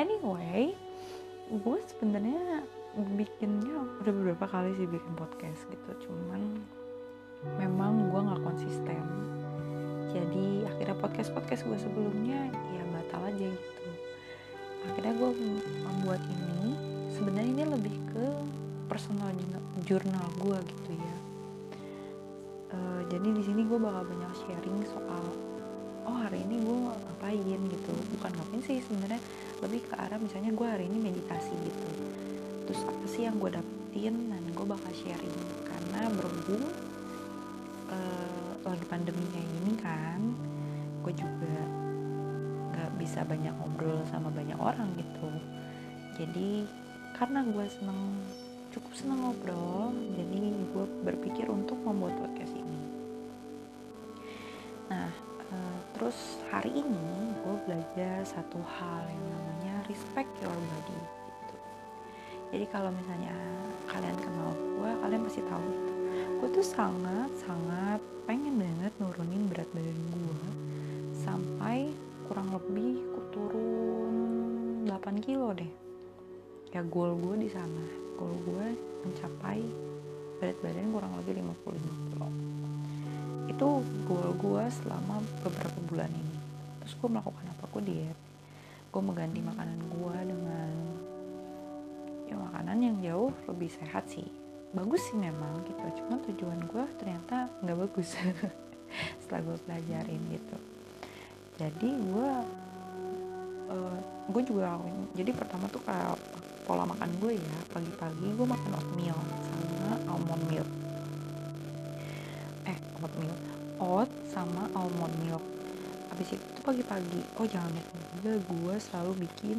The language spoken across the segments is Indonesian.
anyway, gue sebenarnya bikinnya udah beberapa kali sih bikin podcast gitu. Cuman memang gue nggak konsisten. Jadi akhirnya podcast podcast gue sebelumnya ya batal aja gitu. Akhirnya gue membuat ini sebenarnya ini lebih ke personal jurnal gue gitu ya. Uh, jadi di sini gue bakal banyak sharing soal oh hari ini gue ngapain gitu. Bukan ngapain sih sebenarnya lebih ke arah misalnya gue hari ini meditasi gitu. Terus apa sih yang gue dapetin dan gue bakal sharing? Karena berhubung uh, lagi pandemi kayak gini kan gue juga nggak bisa banyak ngobrol sama banyak orang gitu. Jadi karena gue seneng cukup seneng ngobrol jadi gue berpikir untuk membuat podcast ini. Nah uh, terus hari ini gue belajar satu hal yang respect your body gitu. Jadi kalau misalnya kalian kenal gue kalian pasti tahu gitu gue tuh sangat sangat pengen banget nurunin berat badan gue sampai kurang lebih ku turun 8 kilo deh. Ya goal gue di sana. Goal gue mencapai berat badan kurang lebih 55 kilo. Itu goal gue selama beberapa bulan ini. Terus gue melakukan apa? Gue diet gue mengganti makanan gue dengan ya makanan yang jauh lebih sehat sih. Bagus sih memang gitu cuma tujuan gue ternyata nggak bagus setelah gue pelajarin gitu. Jadi gue uh, gue juga jadi pertama tuh kayak pola makan gue ya pagi-pagi gue makan oatmeal sama almond milk. Oatmeal. Oat sama almond milk. Habis itu pagi-pagi. Oh jangan lupa juga gue selalu bikin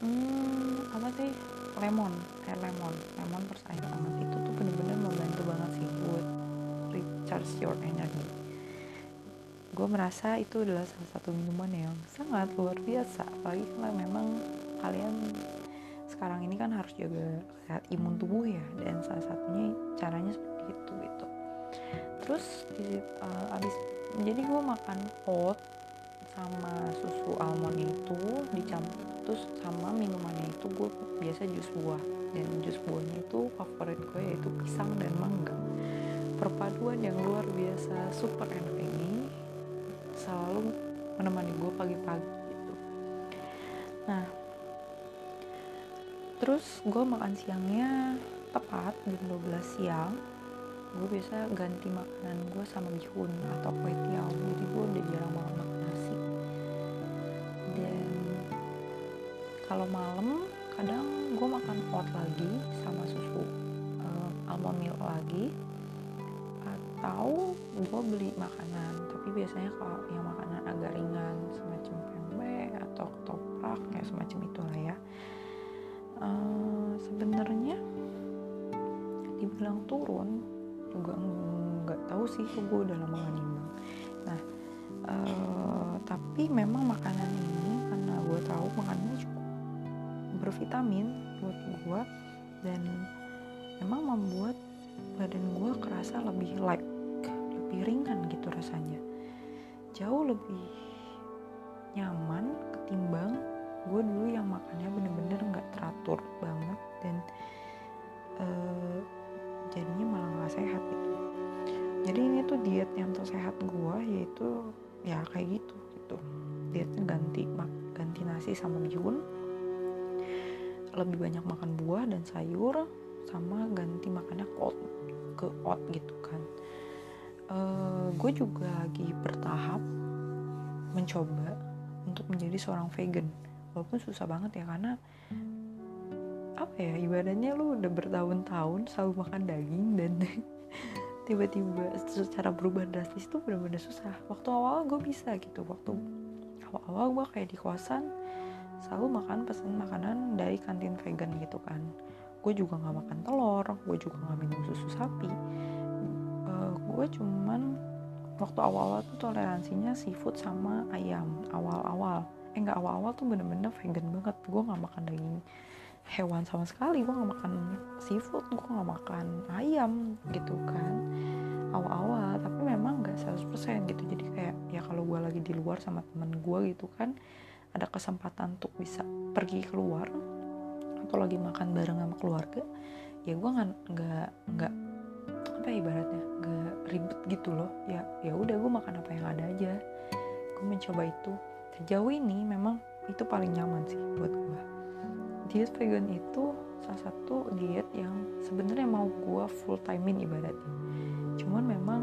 hmm, apa sih lemon. Air lemon. Lemon plus air hangat itu tuh bener-bener membantu banget sih buat recharge your energy. Gue merasa itu adalah salah satu minuman yang sangat luar biasa. Apalagi kalau memang kalian sekarang ini kan harus jaga sehat imun tubuh ya. Dan salah satunya caranya seperti itu gitu. Terus uh, abis jadi gue makan oat sama susu almond itu dicampur terus sama minumannya itu gue biasa jus buah. Dan jus buahnya itu favorit gue yaitu pisang dan mangga. Perpaduan yang luar biasa super enak ini selalu menemani gue pagi-pagi gitu. Nah terus gue makan siangnya tepat jam 12 siang. Gue biasa ganti makanan gue sama bihun atau kue tiaw. Jadi gue udah jarang makan kalau malam kadang gue makan oat lagi sama susu uh, almond milk lagi. Atau gue beli makanan tapi biasanya kalau yang makanan agak ringan semacam pempek atau ketoprak kayak semacam itulah ya. Uh, sebenarnya dibilang turun juga nggak tahu sih gue udah lama gak nah uh, tapi memang makanan ini karena gue tahu makanannya cukup bervitamin buat gue dan memang membuat badan gue kerasa lebih light lebih ringan gitu rasanya. Jauh lebih nyaman ketimbang gue dulu yang makannya bener-bener nggak teratur banget dan uh, jadinya malah nggak sehat gitu. Jadi ini tuh diet yang tersehat gue yaitu ya kayak gitu gitu. Dietnya ganti mak ganti nasi sama bihun lebih banyak makan buah dan sayur sama ganti makannya oat, ke oat gitu kan. Uh, gue juga lagi bertahap mencoba untuk menjadi seorang vegan. Walaupun susah banget ya karena apa ya ibadahnya lu udah bertahun-tahun selalu makan daging dan tiba-tiba secara berubah drastis itu benar-benar susah. Waktu awal gue bisa gitu waktu awal-awal gue kayak di kosan selalu makan pesen makanan dari kantin vegan gitu kan. Gue juga nggak makan telur gue juga nggak minum susu sapi. Uh, gue cuman waktu awal-awal tuh toleransinya seafood sama ayam awal-awal. Eh nggak awal-awal tuh bener-bener vegan banget. Gue nggak makan daging hewan sama sekali. Gue nggak makan seafood gue nggak makan ayam gitu kan. Awal-awal tapi memang nggak 100% gitu. Jadi kayak ya kalau gue lagi di luar sama temen gue gitu kan ada kesempatan untuk bisa pergi keluar atau lagi makan bareng sama keluarga ya gue nggak nggak apa ya ibaratnya nggak ribet gitu loh. Ya ya udah gue makan apa yang ada aja. Gue mencoba itu. Sejauh ini memang itu paling nyaman sih buat gue diet vegan itu salah satu diet yang sebenarnya mau gue full timein ibaratnya. Cuman memang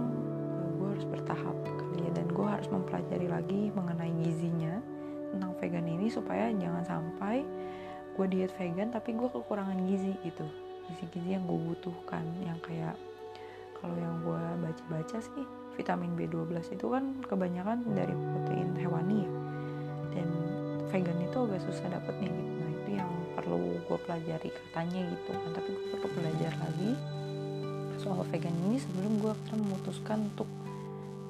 gue harus bertahap kali ya dan gue harus mempelajari lagi mengenai gizinya tentang vegan ini supaya jangan sampai gue diet vegan tapi gue kekurangan gizi gitu. Gizi-gizi yang gue butuhkan yang kayak kalau yang gue baca-baca sih vitamin B12 itu kan kebanyakan dari protein hewani ya. Dan vegan itu agak susah dapetnya gitu. Nah itu yang perlu gue pelajari katanya gitu kan. Tapi gue perlu belajar lagi soal vegan ini sebelum gue akan memutuskan untuk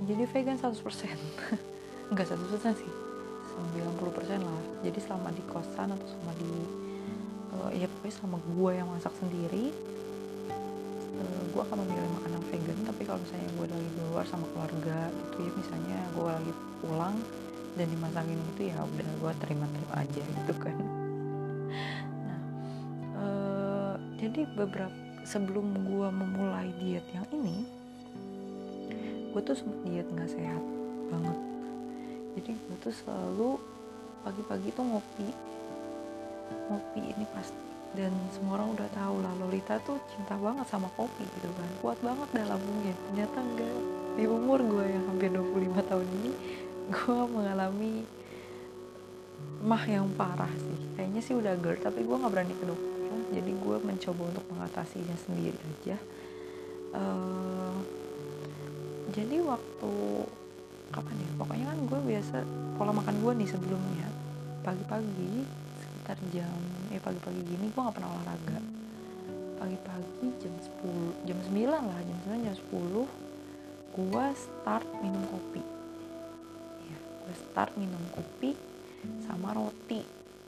menjadi vegan 100% enggak 100% sih 90% lah. Jadi selama di kosan atau selama di uh, ya pokoknya selama gue yang masak sendiri uh, eh, gue akan memilih makanan vegan. Tapi kalau misalnya gue lagi di luar sama keluarga gitu ya misalnya gue lagi pulang dan dimasakin itu ya udah gue terima-terima aja gitu kan. Nah uh, jadi beberapa sebelum gue memulai diet yang ini gue tuh sempet diet nggak sehat banget jadi gue tuh selalu pagi-pagi tuh ngopi. Ngopi ini pasti dan semua orang udah tahu lah Lolita tuh cinta banget sama kopi gitu kan. Kuat banget dalam lambungnya. Ternyata enggak. Di umur gue yang hampir 25 tahun ini gue mengalami mah yang parah sih. Kayaknya sih udah GERD tapi gue nggak berani ke dokter. Jadi gue mencoba untuk mengatasinya sendiri aja. Uh, jadi waktu kapan ya pokoknya kan gue biasa pola makan gue nih sebelumnya pagi-pagi sekitar jam eh pagi-pagi gini gue nggak pernah olahraga. Pagi-pagi jam 10 jam 9 lah jam 9 jam 10 gue start minum kopi. Ya gue start minum kopi sama roti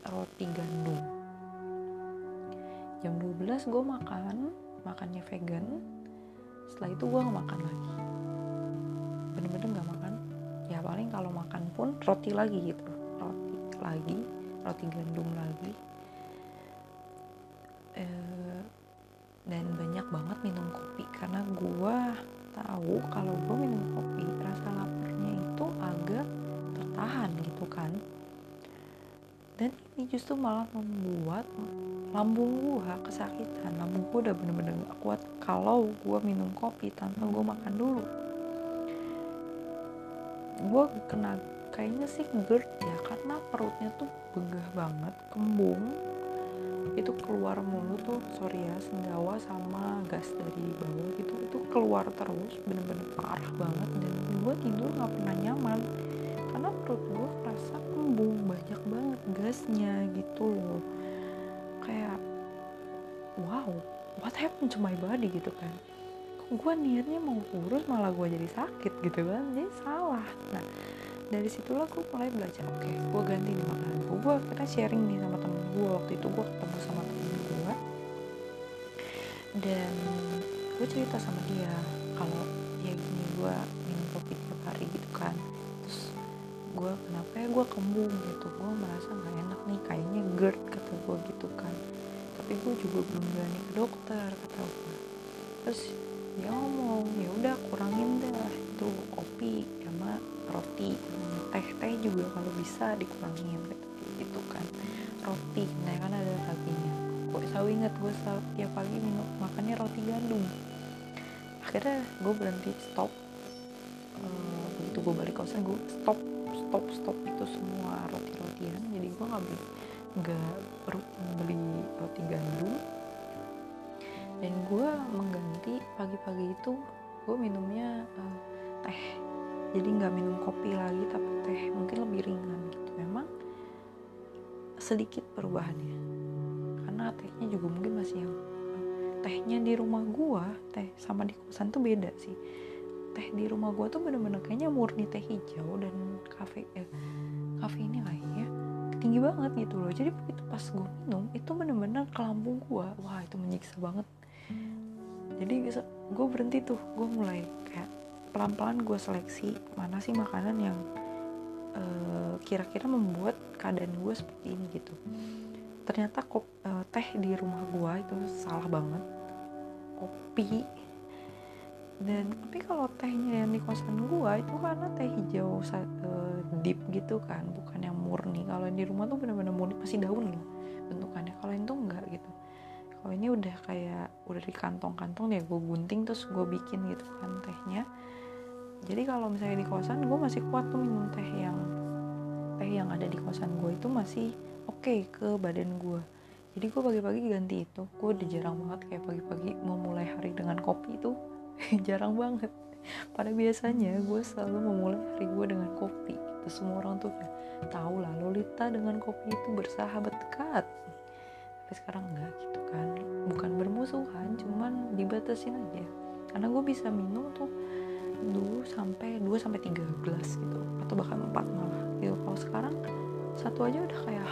roti gandum. Jam 12 gue makan makannya vegan. Setelah itu gue nggak makan lagi. Bener-bener nggak makan ya paling kalau makan pun roti lagi gitu. Roti lagi roti gandum lagi. E, dan banyak banget minum kopi karena gue tahu kalau gue minum kopi rasa laparnya itu agak tertahan gitu kan. Dan ini justru malah membuat lambung gue kesakitan. Lambung gue udah bener-bener gak kuat kalau gue minum kopi tanpa gue makan dulu gue kena kayaknya sih GERD ya karena perutnya tuh begah banget kembung. Itu keluar mulu tuh sorry ya sendawa sama gas dari bawah gitu itu keluar terus bener-bener parah banget. Dan gue tidur nggak pernah nyaman karena perut gue rasa kembung banyak banget gasnya gitu loh. Kayak wow what happened to my body gitu kan gue niatnya mau kurus malah gue jadi sakit gitu kan. Jadi salah. Nah dari situlah gue mulai belajar oke okay, gue ganti nih makanan gue gue akhirnya sharing nih sama temen gue waktu itu gue ketemu sama temen gue dan gue cerita sama dia kalau ya gini gue minum kopi tiap hari gitu kan. Terus gue kenapa ya gue kembung gitu. Gue merasa nggak enak nih kayaknya GERD kata gue gitu kan. Tapi gue juga belum berani ke dokter kata gue terus dia ngomong ya udah kurangin deh itu kopi sama roti teh teh juga kalau bisa dikurangin gitu kan. Roti nah kan ada raginya gue selalu inget gue selalu tiap pagi minum makannya roti gandum. Akhirnya gue berhenti stop. Uh, begitu gue balik kosan gue stop stop stop itu semua roti rotian jadi gue nggak beli nggak beli roti gandum dan gue mengganti pagi-pagi itu gue minumnya uh, teh. Jadi nggak minum kopi lagi tapi teh. Mungkin lebih ringan gitu. Memang sedikit perubahannya. Karena tehnya juga mungkin masih yang tehnya di rumah gua teh sama di kosan tuh beda sih. Teh di rumah gua tuh bener-bener kayaknya murni teh hijau dan kafe eh, kafe ini lah ya tinggi banget gitu loh. Jadi begitu pas gue minum itu bener-bener ke lambung gue wah itu menyiksa banget jadi gue berhenti tuh gue mulai kayak pelan-pelan gue seleksi mana sih makanan yang uh, kira-kira membuat keadaan gue seperti ini gitu. Ternyata kop, uh, teh di rumah gue itu salah banget. Kopi. Dan tapi kalau tehnya yang di kosan gua itu karena teh hijau uh, deep gitu kan bukan yang murni. Kalau yang di rumah tuh bener-bener murni masih daun loh bentukannya. Kalau itu enggak gitu kalau ini udah kayak udah di kantong-kantong ya gue gunting terus gue bikin gitu kan tehnya. Jadi kalau misalnya di kosan gue masih kuat tuh minum teh yang teh yang ada di kosan gue itu masih oke okay ke badan gue jadi gue pagi-pagi ganti itu gue udah jarang banget kayak pagi-pagi mau mulai hari dengan kopi itu jarang banget. Pada biasanya gue selalu memulai hari gue dengan kopi. Itu semua orang tuh tahu lah Lolita dengan kopi itu bersahabat dekat tapi sekarang enggak gitu kan. Bukan bermusuhan cuman dibatasin aja. Karena gue bisa minum tuh dulu sampai 2 sampai tiga gelas gitu. Atau bahkan empat malah gitu. Kalau sekarang satu aja udah kayak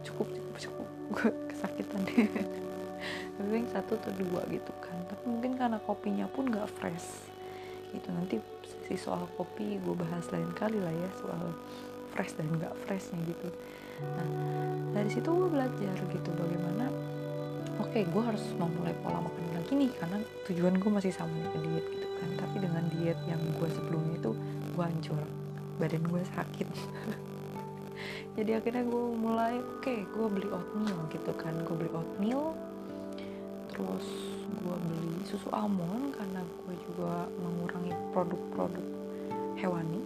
cukup cukup cukup. Gue kesakitan. Deh tapi yang satu atau dua gitu kan. Tapi mungkin karena kopinya pun gak fresh gitu. Nanti sisi soal kopi gue bahas lain kali lah ya soal fresh dan gak freshnya gitu nah dari situ gue belajar gitu bagaimana oke okay, gue harus memulai pola makan lagi nih karena tujuan gue masih sama ke diet gitu kan. Tapi dengan diet yang gue sebelumnya itu gue hancur badan gue sakit. Jadi akhirnya gue mulai oke okay, gue beli oatmeal gitu kan. Gue beli oatmeal terus gue beli susu almond karena gue juga mengurangi produk-produk hewani.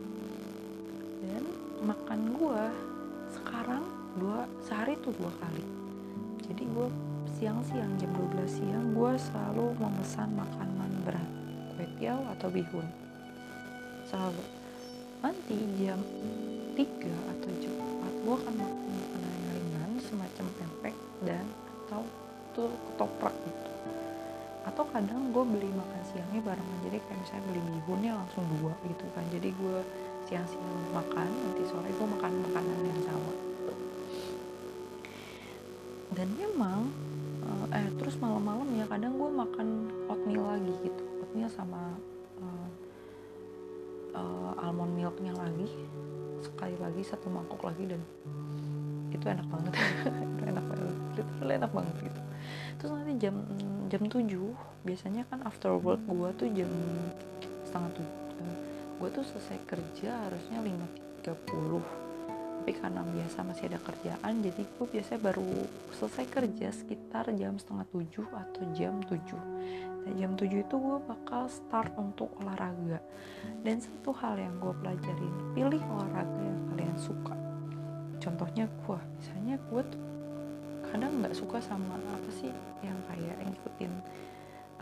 Dan makan gue tuh dua kali. Jadi gue siang-siang jam 12 siang gue selalu memesan makanan berat kue tiaw atau bihun. Selalu. Nanti jam 3 atau jam 4 gue akan makan makanan yang ringan semacam pempek dan atau tuh ketoprak gitu. Atau kadang gue beli makan siangnya barengan. Jadi kayak misalnya beli bihunnya langsung dua gitu kan. Jadi gue siang-siang makan nanti sore gue makan makanan yang sama. Dan memang eh, eh terus malam-malam ya kadang gue makan oatmeal lagi gitu. Oatmeal sama uh, uh, almond milknya lagi sekali lagi satu mangkok lagi dan itu enak banget. Itu enak banget. Itu enak banget gitu. Terus nanti jam jam 7 biasanya kan after work gue tuh jam setengah tujuh. Gue tuh selesai kerja harusnya 5.30 tapi karena biasa masih ada kerjaan jadi gue biasanya baru selesai kerja sekitar jam setengah tujuh atau jam 7 dan jam 7 itu gue bakal start untuk olahraga. Dan satu hal yang gue pelajarin pilih olahraga yang kalian suka. Contohnya gue misalnya gue tuh kadang nggak suka sama apa sih yang kayak ngikutin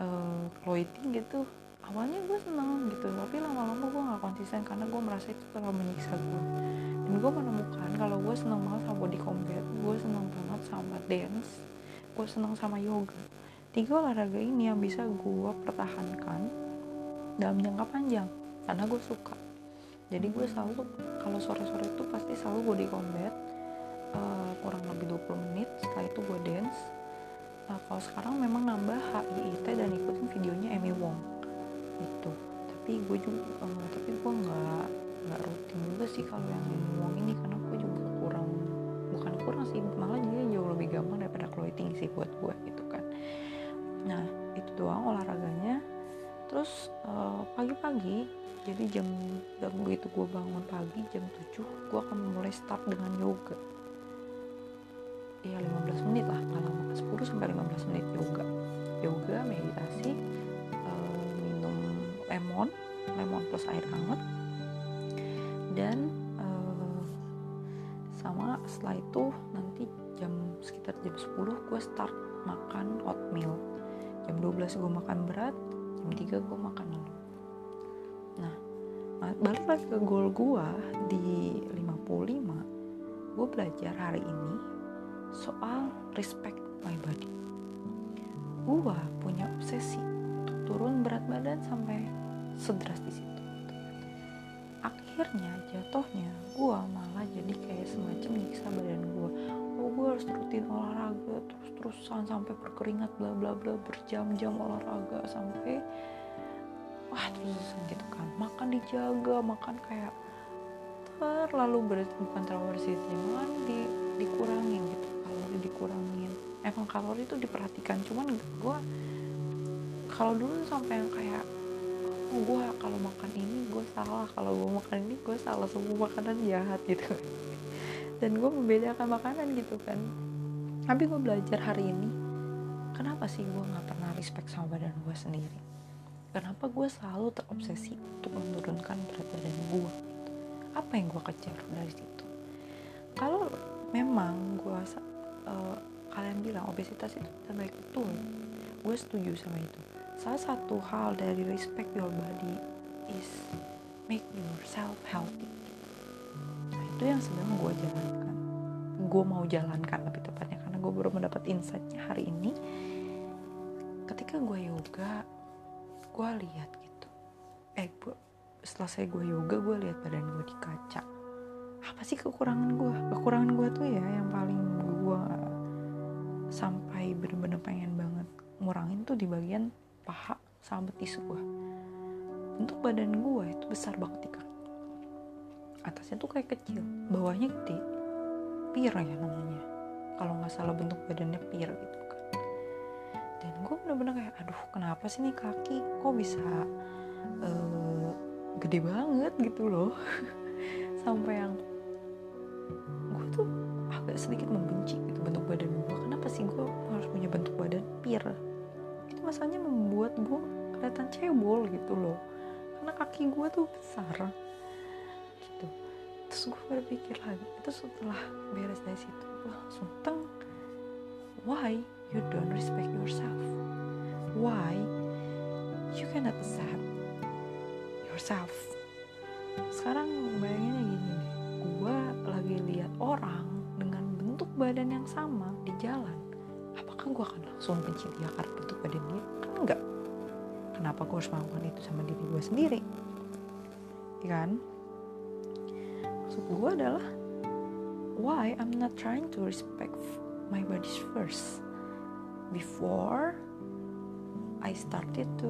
uh, clothing gitu awalnya gue seneng gitu tapi lama-lama gue nggak konsisten karena gue merasa itu terlalu menyiksa gue dan gue menemukan kalau gue seneng banget sama body combat gue seneng banget sama dance gue seneng sama yoga. Tiga olahraga ini yang bisa gue pertahankan dalam jangka panjang karena gue suka. Jadi gue selalu kalau sore-sore itu pasti selalu body combat uh, kurang lebih 20 menit setelah itu gue dance. Nah kalau sekarang memang nambah HIIT dan ikutin videonya Amy Wong itu tapi gue juga uh, tapi gue nggak nggak rutin juga sih kalau yang Wong ini karena gue juga kurang bukan kurang sih malah dia jauh lebih gampang daripada clothing sih buat gue gitu kan. Nah itu doang olahraganya. Terus uh, pagi-pagi jadi jam jam begitu gue bangun pagi jam 7 gue akan mulai start dengan yoga. Ya 15 menit lah lama 10 sampai 15 menit yoga. Yoga meditasi lemon lemon plus air hangat. Dan uh, sama setelah itu nanti jam sekitar jam 10 gue start makan oatmeal. Jam 12 gue makan berat jam 3 gue makan malam nah balik lagi ke goal gue di 55 gue belajar hari ini soal respect my body. Gue punya obsesi untuk turun berat badan sampai sedrastis itu akhirnya jatuhnya gue malah jadi kayak semacam nyiksa badan gue oh gue harus rutin olahraga terus-terusan sampai berkeringat bla bla bla berjam-jam olahraga sampai wah terus gitu kan. Makan dijaga makan kayak terlalu ber bukan terlalu bersih makan di dikurangin gitu kalori dikurangin. Emang kalori itu diperhatikan cuman gue kalau dulu sampai yang kayak gue kalau makan ini gue salah. Kalau gue makan ini gue salah. Semua makanan jahat gitu. Dan gue membedakan makanan gitu kan. Tapi gue belajar hari ini kenapa sih gue nggak pernah respect sama badan gue sendiri? Kenapa gue selalu terobsesi untuk menurunkan berat badan gue apa yang gue kejar dari situ? Kalau memang gue uh, kalian bilang obesitas itu terbaik betul. Gue setuju sama itu salah satu hal dari respect your body is make yourself healthy. Nah, itu yang sedang gue jalankan. Gue mau jalankan lebih tepatnya karena gue baru mendapat insightnya hari ini. Ketika gue yoga gue lihat gitu. Eh gue setelah saya gue yoga gue lihat badan gue di kaca. Apa sih kekurangan gue kekurangan gue tuh ya yang paling gue sampai bener-bener pengen banget ngurangin tuh di bagian paha sama betis gue bentuk badan gue itu besar banget di atasnya tuh kayak kecil bawahnya gede. Pir ya namanya. Kalau nggak salah bentuk badannya pir gitu dan gue bener-bener kayak aduh kenapa sih nih kaki? Kok bisa uh, gede banget gitu loh? Sampai yang gue tuh agak sedikit membenci gitu bentuk badan gue kenapa sih gue harus punya bentuk badan pir itu masalahnya membuat gue kelihatan cebol gitu loh karena kaki gue tuh besar gitu terus gue berpikir lagi itu setelah beres dari situ gue langsung teng why you don't respect yourself? Why you cannot accept yourself? Sekarang bayanginnya gini deh, gue lagi lihat orang dengan bentuk badan yang sama di jalan. Apakah gue akan langsung benci dia karena bentuk badan dia? Kan enggak. Kenapa gue harus melakukan itu sama diri gue sendiri? Ya kan? Maksud gue adalah why I'm not trying to respect my body first before I started to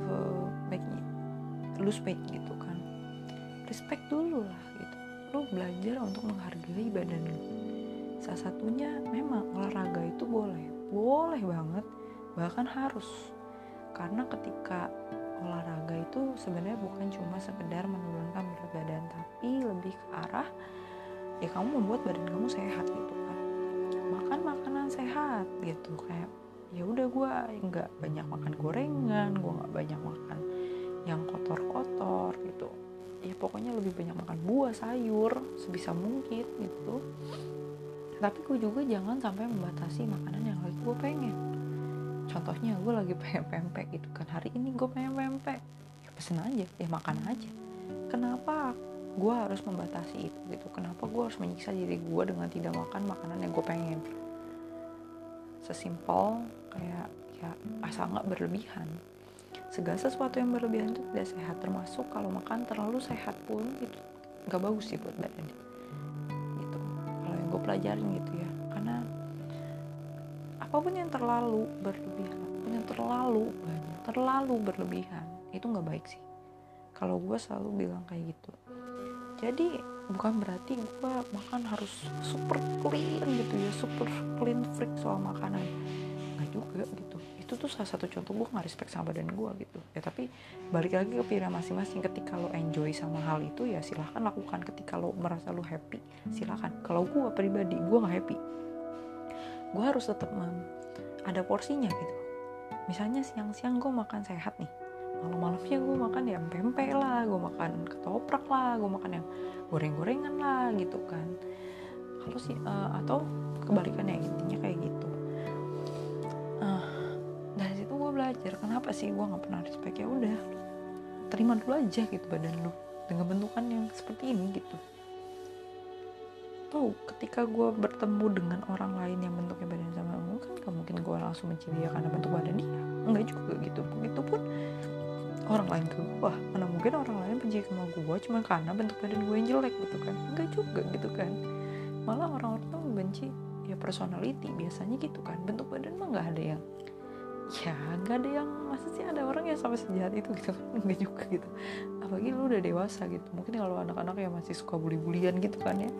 uh, make lose weight gitu kan respect dulu lah gitu lu belajar untuk menghargai badan lu salah satunya memang olahraga itu boleh boleh banget bahkan harus. Karena ketika olahraga itu sebenarnya bukan cuma sekedar menurunkan berat badan tapi lebih ke arah ya kamu membuat badan kamu sehat gitu makan makanan sehat gitu kayak ya udah gue nggak banyak makan gorengan gue nggak banyak makan yang kotor-kotor gitu. Ya pokoknya lebih banyak makan buah sayur sebisa mungkin gitu tapi gue juga jangan sampai membatasi makanan yang lagi gue pengen. Contohnya gue lagi pengen pempek gitu kan. Hari ini gue pengen pempek. Ya pesen aja. Ya makan aja. Kenapa gue harus membatasi itu gitu? Kenapa gue harus menyiksa diri gue dengan tidak makan makanan yang gue pengen? Sesimpel kayak ya asal nggak berlebihan. Segala sesuatu yang berlebihan itu tidak sehat. Termasuk kalau makan terlalu sehat pun itu nggak bagus sih buat badan yang gue pelajarin gitu ya. Karena apa pun yang terlalu berlebihan apa pun yang terlalu banyak terlalu berlebihan itu nggak baik sih. Kalau gue selalu bilang kayak gitu. Jadi bukan berarti gue makan harus super clean gitu ya super clean freak soal makanan. Nggak juga gitu itu tuh salah satu contoh gue nggak respect sama badan gue gitu. Ya tapi balik lagi ke pilihan masing-masing. Ketika lo enjoy sama hal itu ya silahkan lakukan. Ketika lo merasa lo happy silahkan. Kalau gue pribadi gue nggak happy gue harus tetap ada porsinya gitu. Misalnya siang-siang gue makan sehat nih. Malam-malamnya gue makan ya pempek lah gue makan ketoprak lah gue makan yang goreng-gorengan lah gitu kan. Kalau sih uh, atau kebalikannya intinya kayak gitu. Uh, gue belajar kenapa sih gue nggak pernah respect? Ya udah terima dulu aja gitu badan lu dengan bentukan yang seperti ini gitu. Tahu ketika gue bertemu dengan orang lain yang bentuknya badan sama gue kan gak mungkin gue langsung benci dia karena bentuk badan dia. Enggak juga gitu. Begitu pun orang lain ke gue mana mungkin orang lain benci sama gue cuma karena bentuk badan gue yang jelek gitu kan. Enggak juga gitu kan. Malah orang-orang tuh benci ya personality biasanya gitu kan. Bentuk badan mah nggak ada yang ya nggak ada yang masa sih ada orang yang sampai sejahat itu gitu kan? Enggak juga gitu. Apalagi lu udah dewasa gitu. Mungkin kalau anak-anak yang masih suka bully-bulian gitu kan ya.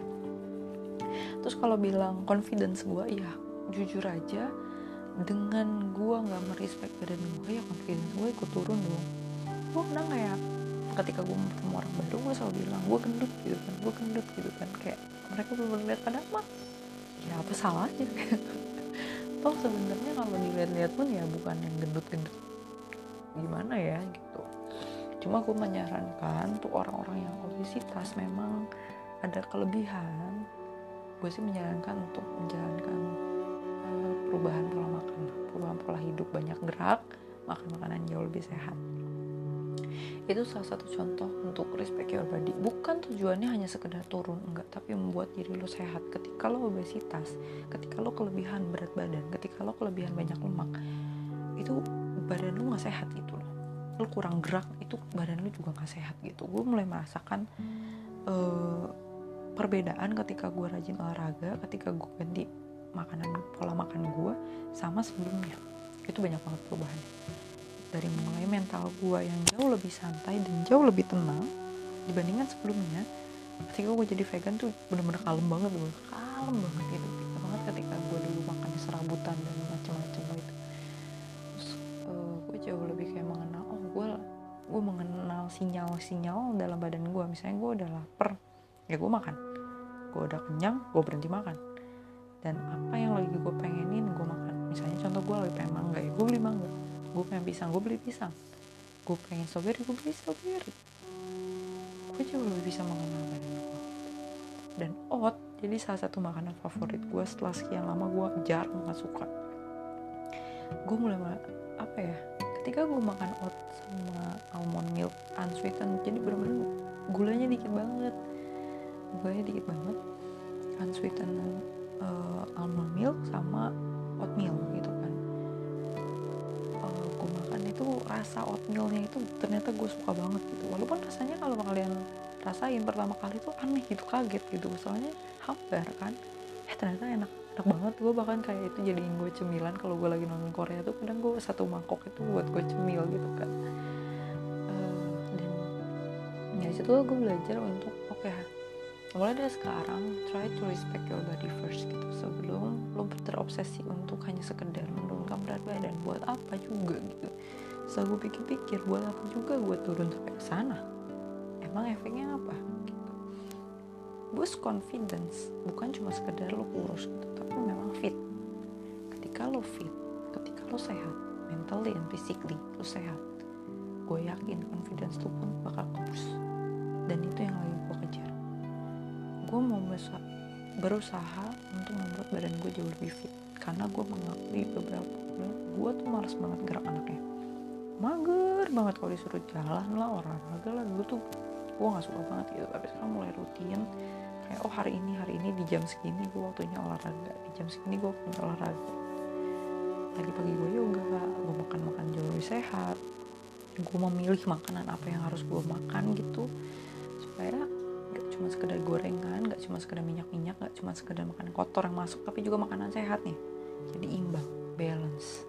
Terus kalau bilang confidence gue ya jujur aja dengan gue nggak merespek badan gue ya confidence gue ikut turun dong. Gue pernah kayak ketika gue ketemu orang baru gue selalu bilang gue gendut gitu kan. Gue gendut gitu kan. Kayak mereka belum lihat pada mah ya apa salahnya toh sebenarnya kalau dilihat-lihat pun ya bukan yang gendut-gendut gimana ya gitu. Cuma aku menyarankan untuk orang-orang yang obesitas memang ada kelebihan. Gue sih menyarankan untuk menjalankan uh, perubahan pola makan perubahan pola hidup. Banyak gerak makan makanan jauh lebih sehat itu salah satu contoh untuk respect your body. Bukan tujuannya hanya sekedar turun enggak tapi membuat diri lo sehat. Ketika lo obesitas ketika lo kelebihan berat badan ketika lo kelebihan banyak lemak itu badan lo nggak sehat gitu loh. Lo kurang gerak itu badan lo juga nggak sehat gitu. Gue mulai merasakan uh, perbedaan ketika gue rajin olahraga ketika gue ganti makanan pola makan gue sama sebelumnya. Itu banyak banget perubahannya dari mulai mental gue yang jauh lebih santai dan jauh lebih tenang dibandingkan sebelumnya ketika gue jadi vegan tuh bener-bener kalem banget gue kalem banget gitu beda banget ketika gue dulu makan serabutan dan macam-macam itu terus uh, gue jauh lebih kayak mengenal oh gue gue mengenal sinyal-sinyal dalam badan gue misalnya gue udah lapar ya gue makan. Gue udah kenyang gue berhenti makan. Dan apa yang lagi gue pengenin gue makan. Misalnya contoh gue lagi pengen mangga ya gue beli mangga gue pengen pisang gue beli pisang. Gue pengen strawberry gue beli strawberry. Gue jauh lebih bisa mengenal badan gue dan oat jadi salah satu makanan favorit gue setelah sekian lama gue jarang gak suka. Gue mulai apa ya? Ketika gue makan oat sama almond milk unsweetened jadi bener-bener gulanya dikit banget. Gulanya dikit banget. Unsweetened uh, almond milk sama oatmeal gitu kan makan itu rasa oatmealnya itu ternyata gue suka banget gitu. Walaupun rasanya kalau kalian rasain pertama kali itu aneh gitu kaget gitu. Soalnya hambar kan. Eh ternyata enak enak banget. Gue bahkan kayak itu jadiin gue cemilan kalau gue lagi nonton Korea tuh. Kadang gue satu mangkok itu buat gue cemil gitu kan. Uh, dan ya situ gue belajar untuk oke okay, mulai dari sekarang try to respect your body first gitu. Sebelum lo terobsesi untuk hanya sekedar menurunkan berat badan buat apa juga gitu. Setelah gue pikir-pikir buat apa juga gue turun sampai ke sana? Emang efeknya apa? Gitu. Boost confidence. Bukan cuma sekedar lo kurus gitu tapi memang fit. Ketika lo fit ketika lo sehat mentally and physically lo sehat gue yakin confidence lo pun bakal kebus dan itu yang lagi gue kejar gue mau berusaha, untuk membuat badan gue jauh lebih fit. Karena gue mengakui beberapa bulan gue tuh males banget gerak anaknya. Mager banget kalau disuruh jalan lah olahraga lah. Gue tuh gue nggak suka banget gitu. Tapi sekarang mulai rutin kayak oh hari ini hari ini di jam segini gue waktunya olahraga di jam segini gue punya olahraga. Lagi pagi gue yoga gue makan makan jauh lebih sehat. Gue memilih makanan apa yang harus gue makan gitu supaya gak cuma sekedar gorengan gak cuma sekedar minyak-minyak gak cuma sekedar makanan kotor yang masuk tapi juga makanan sehat nih. Jadi imbang balance.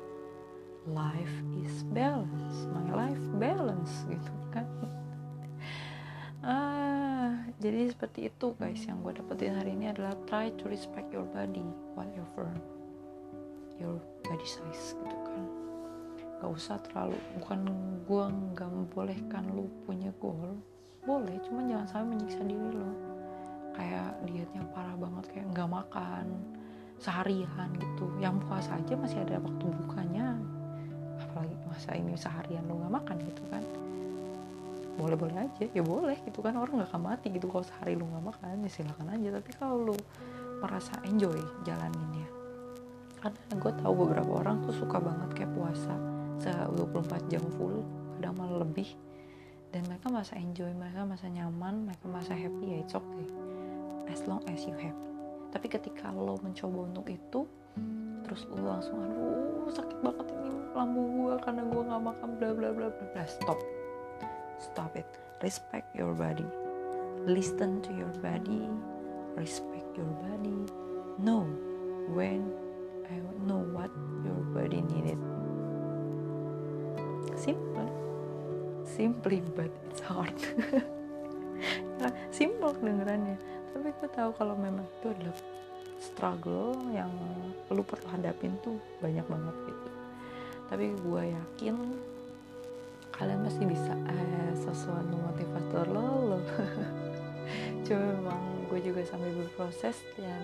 Life is balance. My life balance gitu kan. Ah jadi seperti itu guys. Yang gue dapetin hari ini adalah try to respect your body whatever your body size gitu kan. Gak usah terlalu bukan gue nggak membolehkan lu punya goal. Boleh cuma jangan sampai menyiksa diri lo kayak dietnya parah banget kayak nggak makan seharian gitu. Yang puasa aja masih ada waktu bukanya. Apalagi masa ini seharian lo nggak makan gitu kan. Boleh-boleh aja. Ya boleh gitu kan. Orang nggak akan mati gitu kalau sehari lu nggak makan. Ya silakan aja. Tapi kalau lu merasa enjoy jalaninnya. Karena gue tahu beberapa orang tuh suka banget kayak puasa se 24 jam full kadang malah lebih. Dan mereka masa enjoy mereka masa nyaman mereka masa happy ya it's okay as long as you happy tapi ketika lo mencoba untuk itu terus lo langsung aduh sakit banget ini lambung gue karena gue nggak makan bla bla bla bla bla. Stop. Stop it. Respect your body. Listen to your body. Respect your body. Know when I know what your body needed. Simple. Simply but it's hard. Simple kedengerannya tapi gue tahu kalau memang itu adalah struggle yang lu perlu hadapin tuh banyak banget gitu. Tapi gue yakin kalian pasti bisa eh sesuatu motivator lo lo. Cuma memang gue juga sambil berproses dan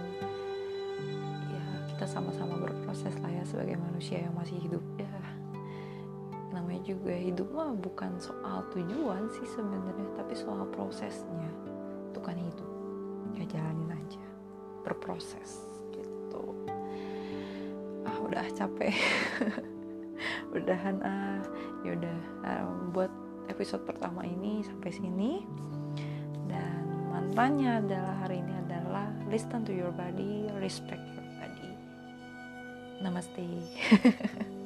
ya kita sama-sama berproses lah ya sebagai manusia yang masih hidup. Ya namanya juga hidup mah bukan soal tujuan sih sebenarnya tapi soal prosesnya. Itu kan hidup jalanin aja. Berproses gitu. Ah udah capek. Udahan ah yaudah um, buat episode pertama ini sampai sini. Dan mantranya adalah hari ini adalah listen to your body respect your body. Namaste